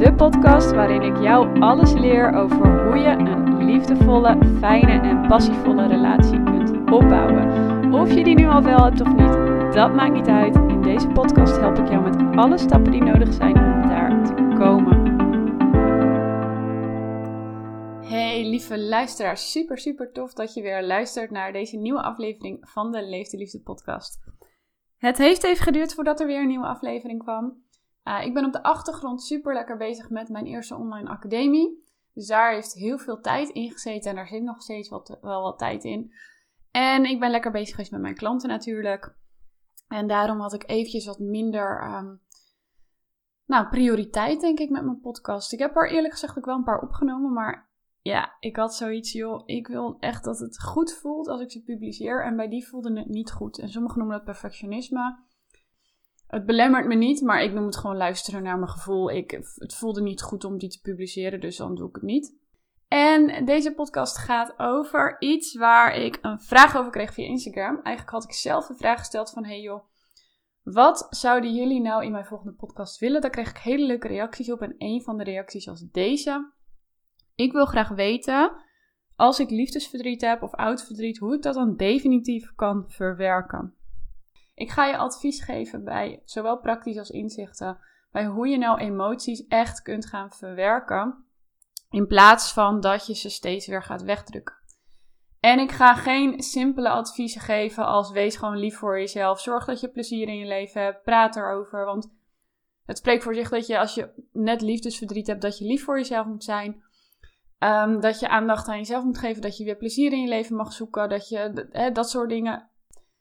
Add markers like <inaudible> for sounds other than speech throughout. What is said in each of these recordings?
de podcast waarin ik jou alles leer over hoe je een liefdevolle, fijne en passievolle relatie kunt opbouwen. Of je die nu al wel hebt of niet, dat maakt niet uit. In deze podcast help ik jou met alle stappen die nodig zijn om daar te komen. Hey lieve luisteraars, super super tof dat je weer luistert naar deze nieuwe aflevering van de Leefde Liefde podcast. Het heeft even geduurd voordat er weer een nieuwe aflevering kwam. Uh, ik ben op de achtergrond super lekker bezig met mijn eerste online academie. Dus daar heeft heel veel tijd in gezeten en daar zit nog steeds wat, wel wat tijd in. En ik ben lekker bezig geweest met mijn klanten natuurlijk. En daarom had ik eventjes wat minder um, nou, prioriteit, denk ik, met mijn podcast. Ik heb er eerlijk gezegd ook wel een paar opgenomen, maar ja, ik had zoiets, joh, ik wil echt dat het goed voelt als ik ze publiceer. En bij die voelde het niet goed. En sommigen noemen dat perfectionisme. Het belemmert me niet, maar ik noem het gewoon luisteren naar mijn gevoel. Ik, het voelde niet goed om die te publiceren, dus dan doe ik het niet. En deze podcast gaat over iets waar ik een vraag over kreeg via Instagram. Eigenlijk had ik zelf de vraag gesteld van, hey joh, wat zouden jullie nou in mijn volgende podcast willen? Daar kreeg ik hele leuke reacties op en een van de reacties was deze. Ik wil graag weten, als ik liefdesverdriet heb of oud verdriet, hoe ik dat dan definitief kan verwerken. Ik ga je advies geven bij zowel praktisch als inzichten bij hoe je nou emoties echt kunt gaan verwerken. In plaats van dat je ze steeds weer gaat wegdrukken. En ik ga geen simpele adviezen geven als wees gewoon lief voor jezelf. Zorg dat je plezier in je leven hebt. Praat erover. Want het spreekt voor zich dat je als je net liefdesverdriet hebt, dat je lief voor jezelf moet zijn. Um, dat je aandacht aan jezelf moet geven. Dat je weer plezier in je leven mag zoeken. Dat je dat soort dingen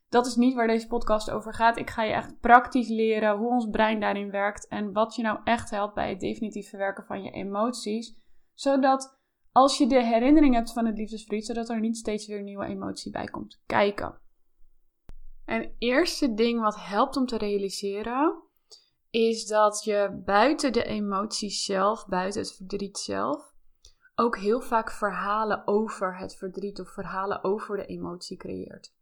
dat is niet waar deze podcast over gaat. Ik ga je echt praktisch leren hoe ons brein daarin werkt en wat je nou echt helpt bij het definitief verwerken van je emoties. Zodat als je de herinnering hebt van het liefdesverdriet, zodat er niet steeds weer een nieuwe emotie bij komt kijken. En eerste ding wat helpt om te realiseren, is dat je buiten de emoties zelf, buiten het verdriet zelf, ook heel vaak verhalen over het verdriet of verhalen over de emotie creëert.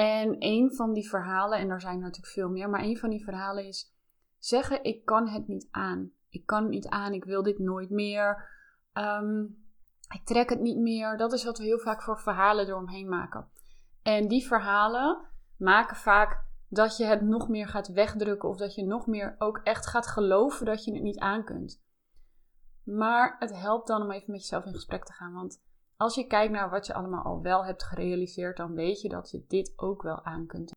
En een van die verhalen, en er zijn natuurlijk veel meer, maar een van die verhalen is zeggen: Ik kan het niet aan. Ik kan het niet aan, ik wil dit nooit meer. Um, ik trek het niet meer. Dat is wat we heel vaak voor verhalen eromheen maken. En die verhalen maken vaak dat je het nog meer gaat wegdrukken of dat je nog meer ook echt gaat geloven dat je het niet aan kunt. Maar het helpt dan om even met jezelf in gesprek te gaan, want als je kijkt naar wat je allemaal al wel hebt gerealiseerd, dan weet je dat je dit ook wel aan kunt.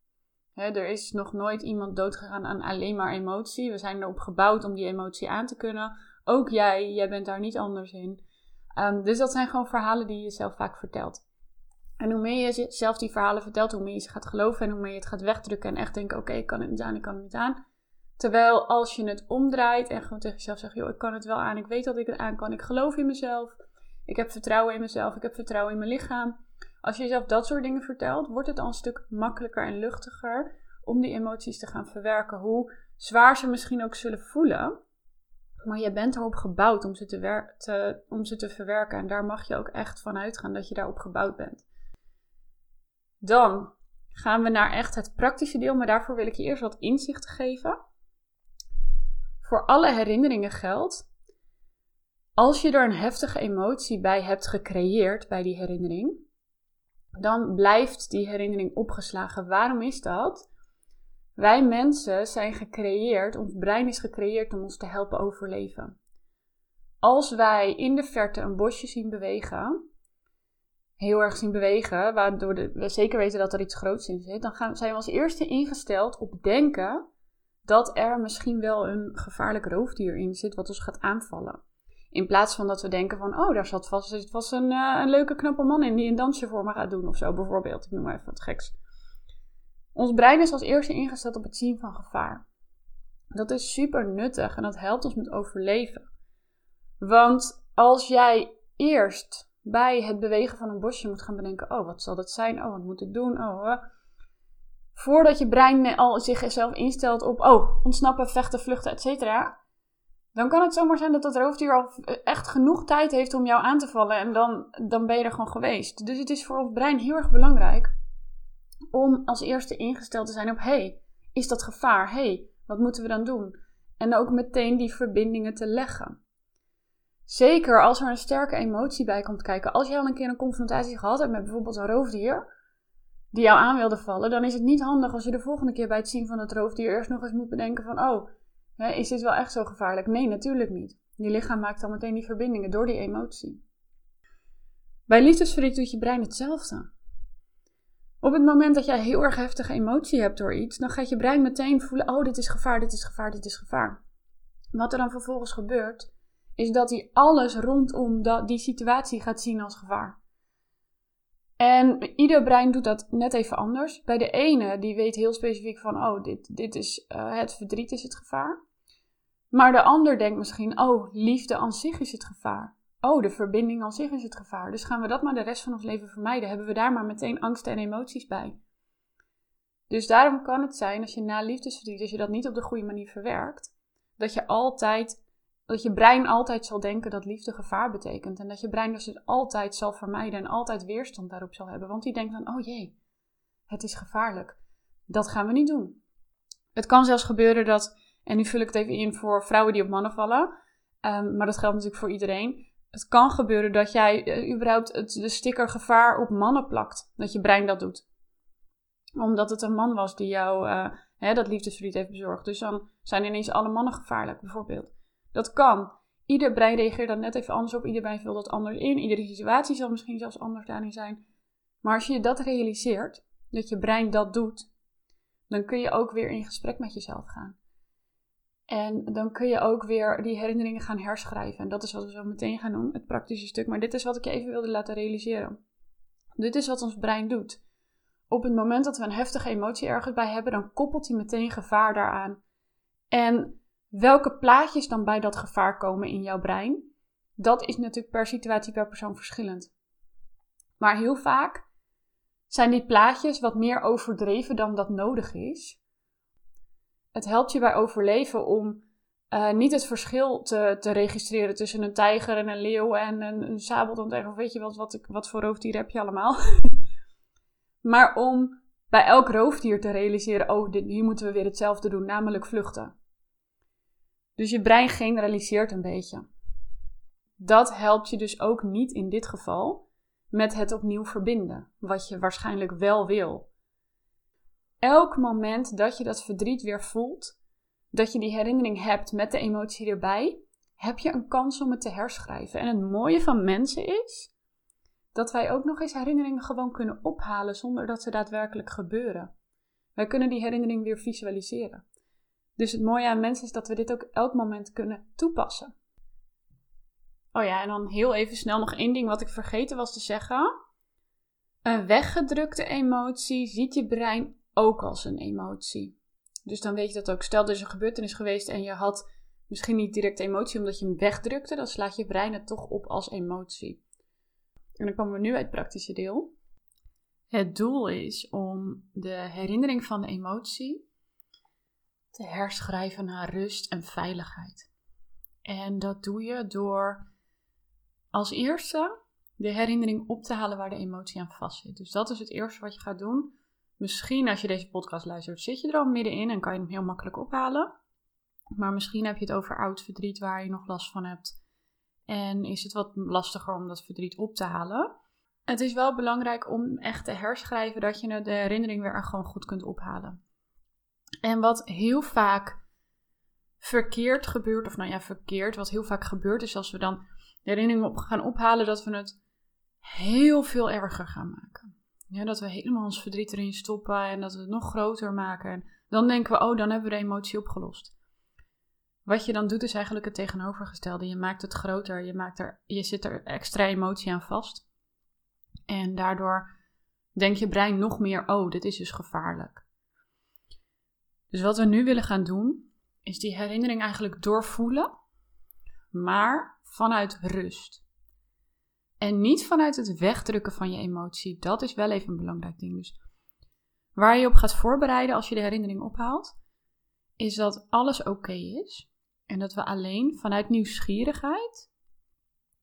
er is nog nooit iemand doodgegaan aan alleen maar emotie. We zijn erop gebouwd om die emotie aan te kunnen. Ook jij, jij bent daar niet anders in. Um, dus dat zijn gewoon verhalen die je jezelf vaak vertelt. En hoe meer je zelf die verhalen vertelt, hoe meer je ze gaat geloven en hoe meer je het gaat wegdrukken en echt denken: oké, ik kan het niet aan, ik kan het niet aan. Terwijl als je het omdraait en gewoon tegen jezelf zegt: joh, ik kan het wel aan, ik weet dat ik het aan kan, ik geloof in mezelf. Ik heb vertrouwen in mezelf. Ik heb vertrouwen in mijn lichaam. Als je jezelf dat soort dingen vertelt, wordt het al een stuk makkelijker en luchtiger om die emoties te gaan verwerken. Hoe zwaar ze misschien ook zullen voelen. Maar je bent erop gebouwd om ze te, te, om ze te verwerken. En daar mag je ook echt van uitgaan dat je daarop gebouwd bent. Dan gaan we naar echt het praktische deel. Maar daarvoor wil ik je eerst wat inzicht geven. Voor alle herinneringen geldt als je er een heftige emotie bij hebt gecreëerd bij die herinnering, dan blijft die herinnering opgeslagen. Waarom is dat? Wij mensen zijn gecreëerd, ons brein is gecreëerd om ons te helpen overleven. Als wij in de verte een bosje zien bewegen, heel erg zien bewegen, waardoor we zeker weten dat er iets groots in zit, dan zijn we als eerste ingesteld op denken dat er misschien wel een gevaarlijk roofdier in zit wat ons gaat aanvallen. In plaats van dat we denken van, oh, daar zat vast, zit vast een, uh, een leuke knappe man in die een dansje voor me gaat doen of zo, bijvoorbeeld. Ik noem maar even wat geks. Ons brein is als eerste ingesteld op het zien van gevaar. Dat is super nuttig en dat helpt ons met overleven. Want als jij eerst bij het bewegen van een bosje moet gaan bedenken: oh, wat zal dat zijn? Oh, wat moet ik doen? Oh, uh. voordat je brein al zichzelf instelt op: oh, ontsnappen, vechten, vluchten, etc., dan kan het zomaar zijn dat dat roofdier al echt genoeg tijd heeft om jou aan te vallen en dan, dan ben je er gewoon geweest. Dus het is voor ons brein heel erg belangrijk om als eerste ingesteld te zijn op: hey, is dat gevaar? hey, wat moeten we dan doen? En ook meteen die verbindingen te leggen. Zeker als er een sterke emotie bij komt kijken. Als je al een keer een confrontatie gehad hebt met bijvoorbeeld een roofdier die jou aan wilde vallen, dan is het niet handig als je de volgende keer bij het zien van het roofdier eerst nog eens moet bedenken van, oh, is dit wel echt zo gevaarlijk? Nee, natuurlijk niet. Je lichaam maakt dan meteen die verbindingen door die emotie. Bij liefdesverdriet doet je brein hetzelfde. Op het moment dat jij heel erg heftige emotie hebt door iets, dan gaat je brein meteen voelen: oh, dit is gevaar, dit is gevaar, dit is gevaar. Wat er dan vervolgens gebeurt, is dat hij alles rondom die situatie gaat zien als gevaar. En ieder brein doet dat net even anders. Bij de ene, die weet heel specifiek van, oh, dit, dit is uh, het verdriet is het gevaar. Maar de ander denkt misschien, oh, liefde aan zich is het gevaar. Oh, de verbinding aan zich is het gevaar. Dus gaan we dat maar de rest van ons leven vermijden. Hebben we daar maar meteen angst en emoties bij. Dus daarom kan het zijn, als je na liefdesverdriet, als je dat niet op de goede manier verwerkt, dat je altijd, dat je brein altijd zal denken dat liefde gevaar betekent. En dat je brein dus altijd zal vermijden en altijd weerstand daarop zal hebben. Want die denkt dan, oh jee, het is gevaarlijk. Dat gaan we niet doen. Het kan zelfs gebeuren dat, en nu vul ik het even in voor vrouwen die op mannen vallen, ehm, maar dat geldt natuurlijk voor iedereen het kan gebeuren dat jij uh, überhaupt het, de sticker gevaar op mannen plakt. Dat je brein dat doet. Omdat het een man was die jou uh, hè, dat liefdesverdriet heeft bezorgd. Dus dan zijn ineens alle mannen gevaarlijk, bijvoorbeeld. Dat kan. Ieder brein reageert dan net even anders op. Ieder brein vult dat anders in. Iedere situatie zal misschien zelfs anders daarin zijn. Maar als je dat realiseert, dat je brein dat doet, dan kun je ook weer in gesprek met jezelf gaan. En dan kun je ook weer die herinneringen gaan herschrijven. En dat is wat we zo meteen gaan doen, het praktische stuk. Maar dit is wat ik je even wilde laten realiseren. Dit is wat ons brein doet. Op het moment dat we een heftige emotie ergens bij hebben, dan koppelt hij meteen gevaar daaraan. En welke plaatjes dan bij dat gevaar komen in jouw brein, dat is natuurlijk per situatie, per persoon verschillend. Maar heel vaak zijn die plaatjes wat meer overdreven dan dat nodig is het helpt je bij overleven om uh, niet het verschil te, te registreren tussen een tijger en een leeuw en een, een sabeltand of weet je wat, wat, wat voor roofdier heb je allemaal. <laughs> maar om bij elk roofdier te realiseren, oh, dit, hier moeten we weer hetzelfde doen, namelijk vluchten. Dus je brein generaliseert een beetje. Dat helpt je dus ook niet in dit geval met het opnieuw verbinden, wat je waarschijnlijk wel wil elk moment dat je dat verdriet weer voelt, dat je die herinnering hebt met de emotie erbij, heb je een kans om het te herschrijven. En het mooie van mensen is dat wij ook nog eens herinneringen gewoon kunnen ophalen zonder dat ze daadwerkelijk gebeuren. Wij kunnen die herinnering weer visualiseren. Dus het mooie aan mensen is dat we dit ook elk moment kunnen toepassen. Oh ja, en dan heel even snel nog één ding wat ik vergeten was te zeggen. Een weggedrukte emotie ziet je brein ook als een emotie. Dus dan weet je dat ook. Stel, er is een gebeurtenis geweest en je had misschien niet direct emotie omdat je hem wegdrukte, dan slaat je brein het toch op als emotie. En dan komen we nu uit het praktische deel. Het doel is om de herinnering van de emotie te herschrijven naar rust en veiligheid. En dat doe je door als eerste de herinnering op te halen waar de emotie aan vastzit. Dus dat is het eerste wat je gaat doen. Misschien als je deze podcast luistert, zit je er al middenin en kan je hem heel makkelijk ophalen. Maar misschien heb je het over oud verdriet waar je nog last van hebt. En is het wat lastiger om dat verdriet op te halen. Het is wel belangrijk om echt te herschrijven dat je de herinnering weer gewoon goed kunt ophalen. En wat heel vaak verkeerd gebeurt, of nou ja, verkeerd, wat heel vaak gebeurt, is als we dan de herinnering op gaan ophalen, dat we het heel veel erger gaan maken. Ja, dat we helemaal ons verdriet erin stoppen en dat we het nog groter maken. En dan denken we, oh, dan hebben we de emotie opgelost. Wat je dan doet is eigenlijk het tegenovergestelde. Je maakt het groter, je, maakt er, je zit er extra emotie aan vast. En daardoor denkt je brein nog meer, oh, dit is dus gevaarlijk. Dus wat we nu willen gaan doen, is die herinnering eigenlijk doorvoelen, maar vanuit rust. En niet vanuit het wegdrukken van je emotie. Dat is wel even een belangrijk ding. Dus waar je op gaat voorbereiden als je de herinnering ophaalt, is dat alles oké is. En dat we alleen vanuit nieuwsgierigheid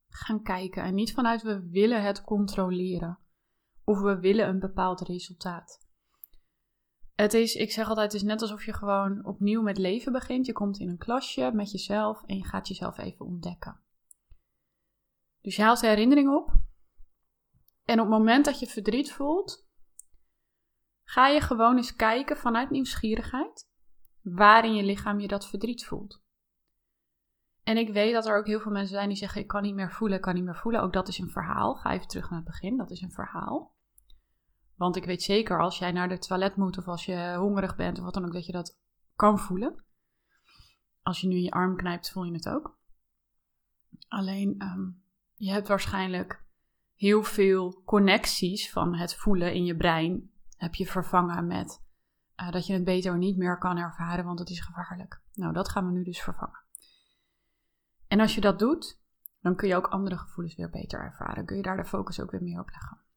gaan kijken. En niet vanuit we willen het controleren. Of we willen een bepaald resultaat. Het is, ik zeg altijd, het is net alsof je gewoon opnieuw met leven begint. Je komt in een klasje met jezelf en je gaat jezelf even ontdekken. Dus je haalt de herinnering op. En op het moment dat je verdriet voelt, ga je gewoon eens kijken vanuit nieuwsgierigheid waar in je lichaam je dat verdriet voelt. En ik weet dat er ook heel veel mensen zijn die zeggen: Ik kan niet meer voelen, ik kan niet meer voelen. Ook dat is een verhaal. Ga even terug naar het begin, dat is een verhaal. Want ik weet zeker als jij naar de toilet moet of als je hongerig bent of wat dan ook, dat je dat kan voelen. Als je nu je arm knijpt, voel je het ook. Alleen, ehm, je hebt waarschijnlijk heel veel connecties van het voelen in je brein. Heb je vervangen met uh, dat je het beter niet meer kan ervaren, want het is gevaarlijk. Nou, dat gaan we nu dus vervangen. En als je dat doet, dan kun je ook andere gevoelens weer beter ervaren. Kun je daar de focus ook weer meer op leggen.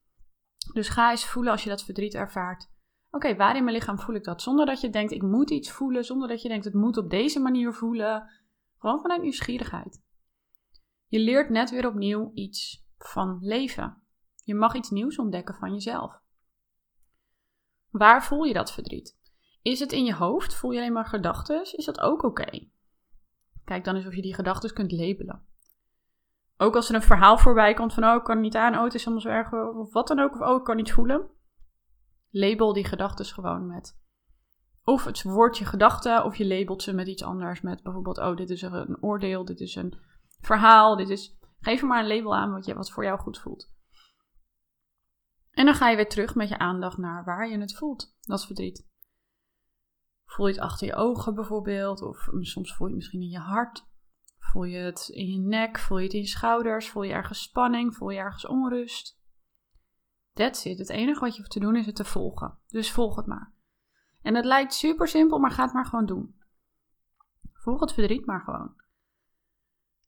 Dus ga eens voelen als je dat verdriet ervaart. Oké, waar in mijn lichaam voel ik dat? Zonder dat je denkt, ik moet iets voelen. Zonder dat je denkt, het moet op deze manier voelen. Gewoon vanuit nieuwsgierigheid. Je leert net weer opnieuw iets van leven. Je mag iets nieuws ontdekken van jezelf. Waar voel je dat verdriet? Is het in je hoofd? Voel je alleen maar gedachten? Is dat ook oké? Kijk dan eens of je die gedachten kunt labelen. Ook als er een verhaal voorbij komt van, oh, ik kan niet aan, oh, het is soms zo erg, of wat dan ook, of oh, ik kan niet voelen. Label die gedachten gewoon met of het woordje gedachte, of je labelt ze met iets anders, met bijvoorbeeld, oh, dit is een oordeel, dit is een verhaal, dit is... Geef er maar een label aan wat, je, wat voor jou goed voelt. En dan ga je weer terug met je aandacht naar waar je het voelt, dat verdriet. Voel je het achter je ogen bijvoorbeeld, of soms voel je het misschien in je hart. Voel je het in je nek, voel je het in je schouders, voel je ergens spanning, voel je ergens onrust. That's it. Het enige wat je hoeft te doen is het te volgen. Dus volg het maar. En het lijkt super simpel, maar ga het maar gewoon doen. Volg het verdriet maar gewoon.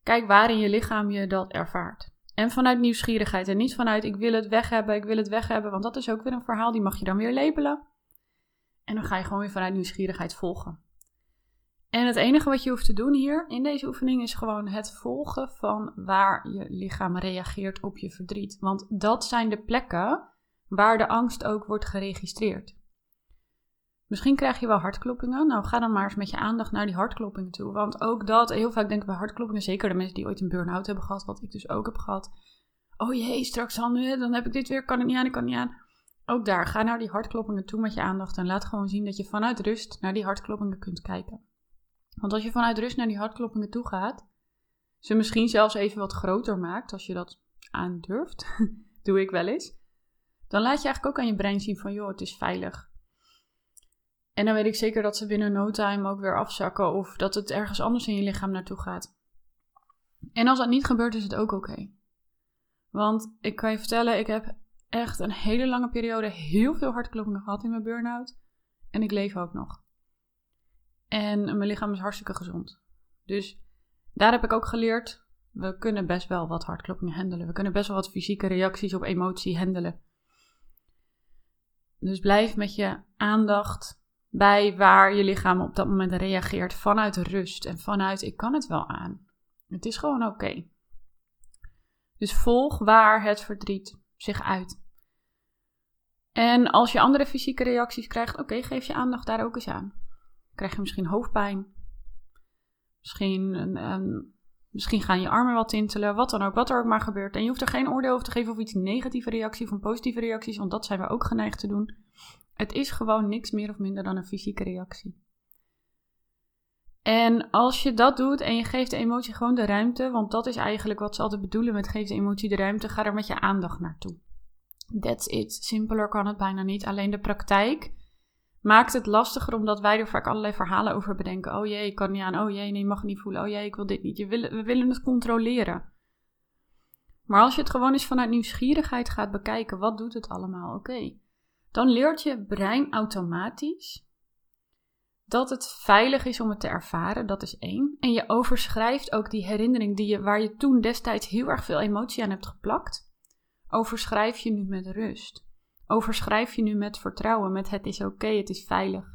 Kijk waar in je lichaam je dat ervaart. En vanuit nieuwsgierigheid en niet vanuit ik wil het weg hebben, ik wil het weg hebben, want dat is ook weer een verhaal, die mag je dan weer labelen. En dan ga je gewoon weer vanuit nieuwsgierigheid volgen. En het enige wat je hoeft te doen hier in deze oefening is gewoon het volgen van waar je lichaam reageert op je verdriet. Want dat zijn de plekken waar de angst ook wordt geregistreerd. Misschien krijg je wel hartkloppingen. Nou, ga dan maar eens met je aandacht naar die hartkloppingen toe. Want ook dat, heel vaak denken we hartkloppingen, zeker de mensen die ooit een burn-out hebben gehad, wat ik dus ook heb gehad. Oh jee, straks dan, dan heb ik dit weer, kan ik niet aan, ik kan niet aan. Ook daar, ga naar die hartkloppingen toe met je aandacht en laat gewoon zien dat je vanuit rust naar die hartkloppingen kunt kijken. Want als je vanuit rust naar die hartkloppingen toe gaat, ze misschien zelfs even wat groter maakt, als je dat aandurft, <laughs> doe ik wel eens, dan laat je eigenlijk ook aan je brein zien van, joh, het is veilig. En dan weet ik zeker dat ze binnen no time ook weer afzakken of dat het ergens anders in je lichaam naartoe gaat. En als dat niet gebeurt, is het ook oké. Want ik kan je vertellen, ik heb echt een hele lange periode heel veel hartkloppingen gehad in mijn burn-out. En ik leef ook nog. En mijn lichaam is hartstikke gezond. Dus daar heb ik ook geleerd. We kunnen best wel wat hartkloppingen handelen. We kunnen best wel wat fysieke reacties op emotie handelen. Dus blijf met je aandacht bij waar je lichaam op dat moment reageert vanuit rust en vanuit ik kan het wel aan. Het is gewoon oké. Dus volg waar het verdriet zich uit. En als je andere fysieke reacties krijgt, oké, geef je aandacht daar ook eens aan. Krijg je misschien hoofdpijn? Misschien, een, een, misschien gaan je armen wat tintelen, wat dan ook, wat er ook maar gebeurt. En je hoeft er geen oordeel over te geven of iets negatieve reactie of een positieve reacties, want dat zijn we ook geneigd te doen. Het is gewoon niks meer of minder dan een fysieke reactie. En als je dat doet en je geeft de emotie gewoon de ruimte, want dat is eigenlijk wat ze altijd bedoelen met geef de emotie de ruimte, ga er met je aandacht naartoe. That's it. Simpeler kan het bijna niet. Alleen de praktijk maakt het lastiger omdat wij er vaak allerlei verhalen over bedenken. Oh jee, ik kan niet aan. Oh jee, nee, je mag niet voelen. Oh jee, ik wil dit niet. Je we willen het controleren. Maar als je het gewoon eens vanuit nieuwsgierigheid gaat bekijken, wat doet het allemaal? Oké dan leert je brein automatisch dat het veilig is om het te ervaren. Dat is één. En je overschrijft ook die herinnering die je, waar je toen destijds heel erg veel emotie aan hebt geplakt. Overschrijf je nu met rust. Overschrijf je nu met vertrouwen, met het is oké, het is veilig.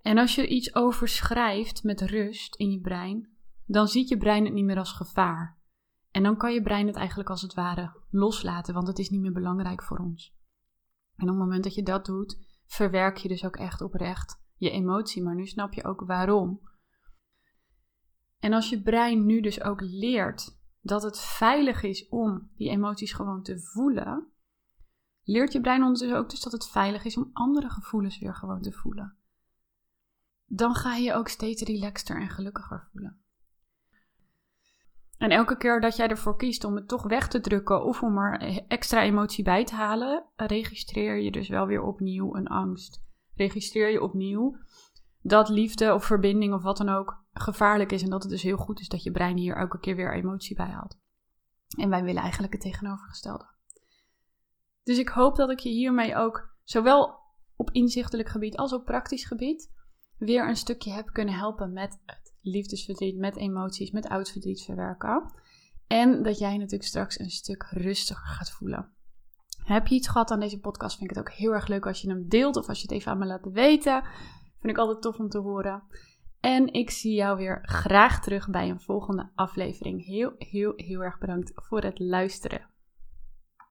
En als je iets overschrijft met rust in je brein, dan ziet je brein het niet meer als gevaar. En dan kan je brein het eigenlijk als het ware loslaten, want het is niet meer belangrijk voor ons. En op het moment dat je dat doet, verwerk je dus ook echt oprecht je emotie. Maar nu snap je ook waarom. En als je brein nu dus ook leert dat het veilig is om die emoties gewoon te voelen, leert je brein ondertussen ook dus dat het veilig is om andere gevoelens weer gewoon te voelen. Dan ga je je ook steeds relaxter en gelukkiger voelen. En elke keer dat jij ervoor kiest om het toch weg te drukken of om er extra emotie bij te halen, registreer je dus wel weer opnieuw een angst. Registreer je opnieuw dat liefde of verbinding of wat dan ook gevaarlijk is en dat het dus heel goed is dat je brein hier elke keer weer emotie bij haalt. En wij willen eigenlijk het tegenovergestelde. Dus ik hoop dat ik je hiermee ook zowel op inzichtelijk gebied als op praktisch gebied weer een stukje heb kunnen helpen met het liefdesverdriet, met emoties, met oud verdriet verwerken. En dat jij natuurlijk straks een stuk rustiger gaat voelen. Heb je iets gehad aan deze podcast? Vind ik het ook heel erg leuk als je hem deelt of als je het even aan me laat weten. Vind ik altijd tof om te horen. En ik zie jou weer graag terug bij een volgende aflevering. Heel, heel, heel erg bedankt voor het luisteren.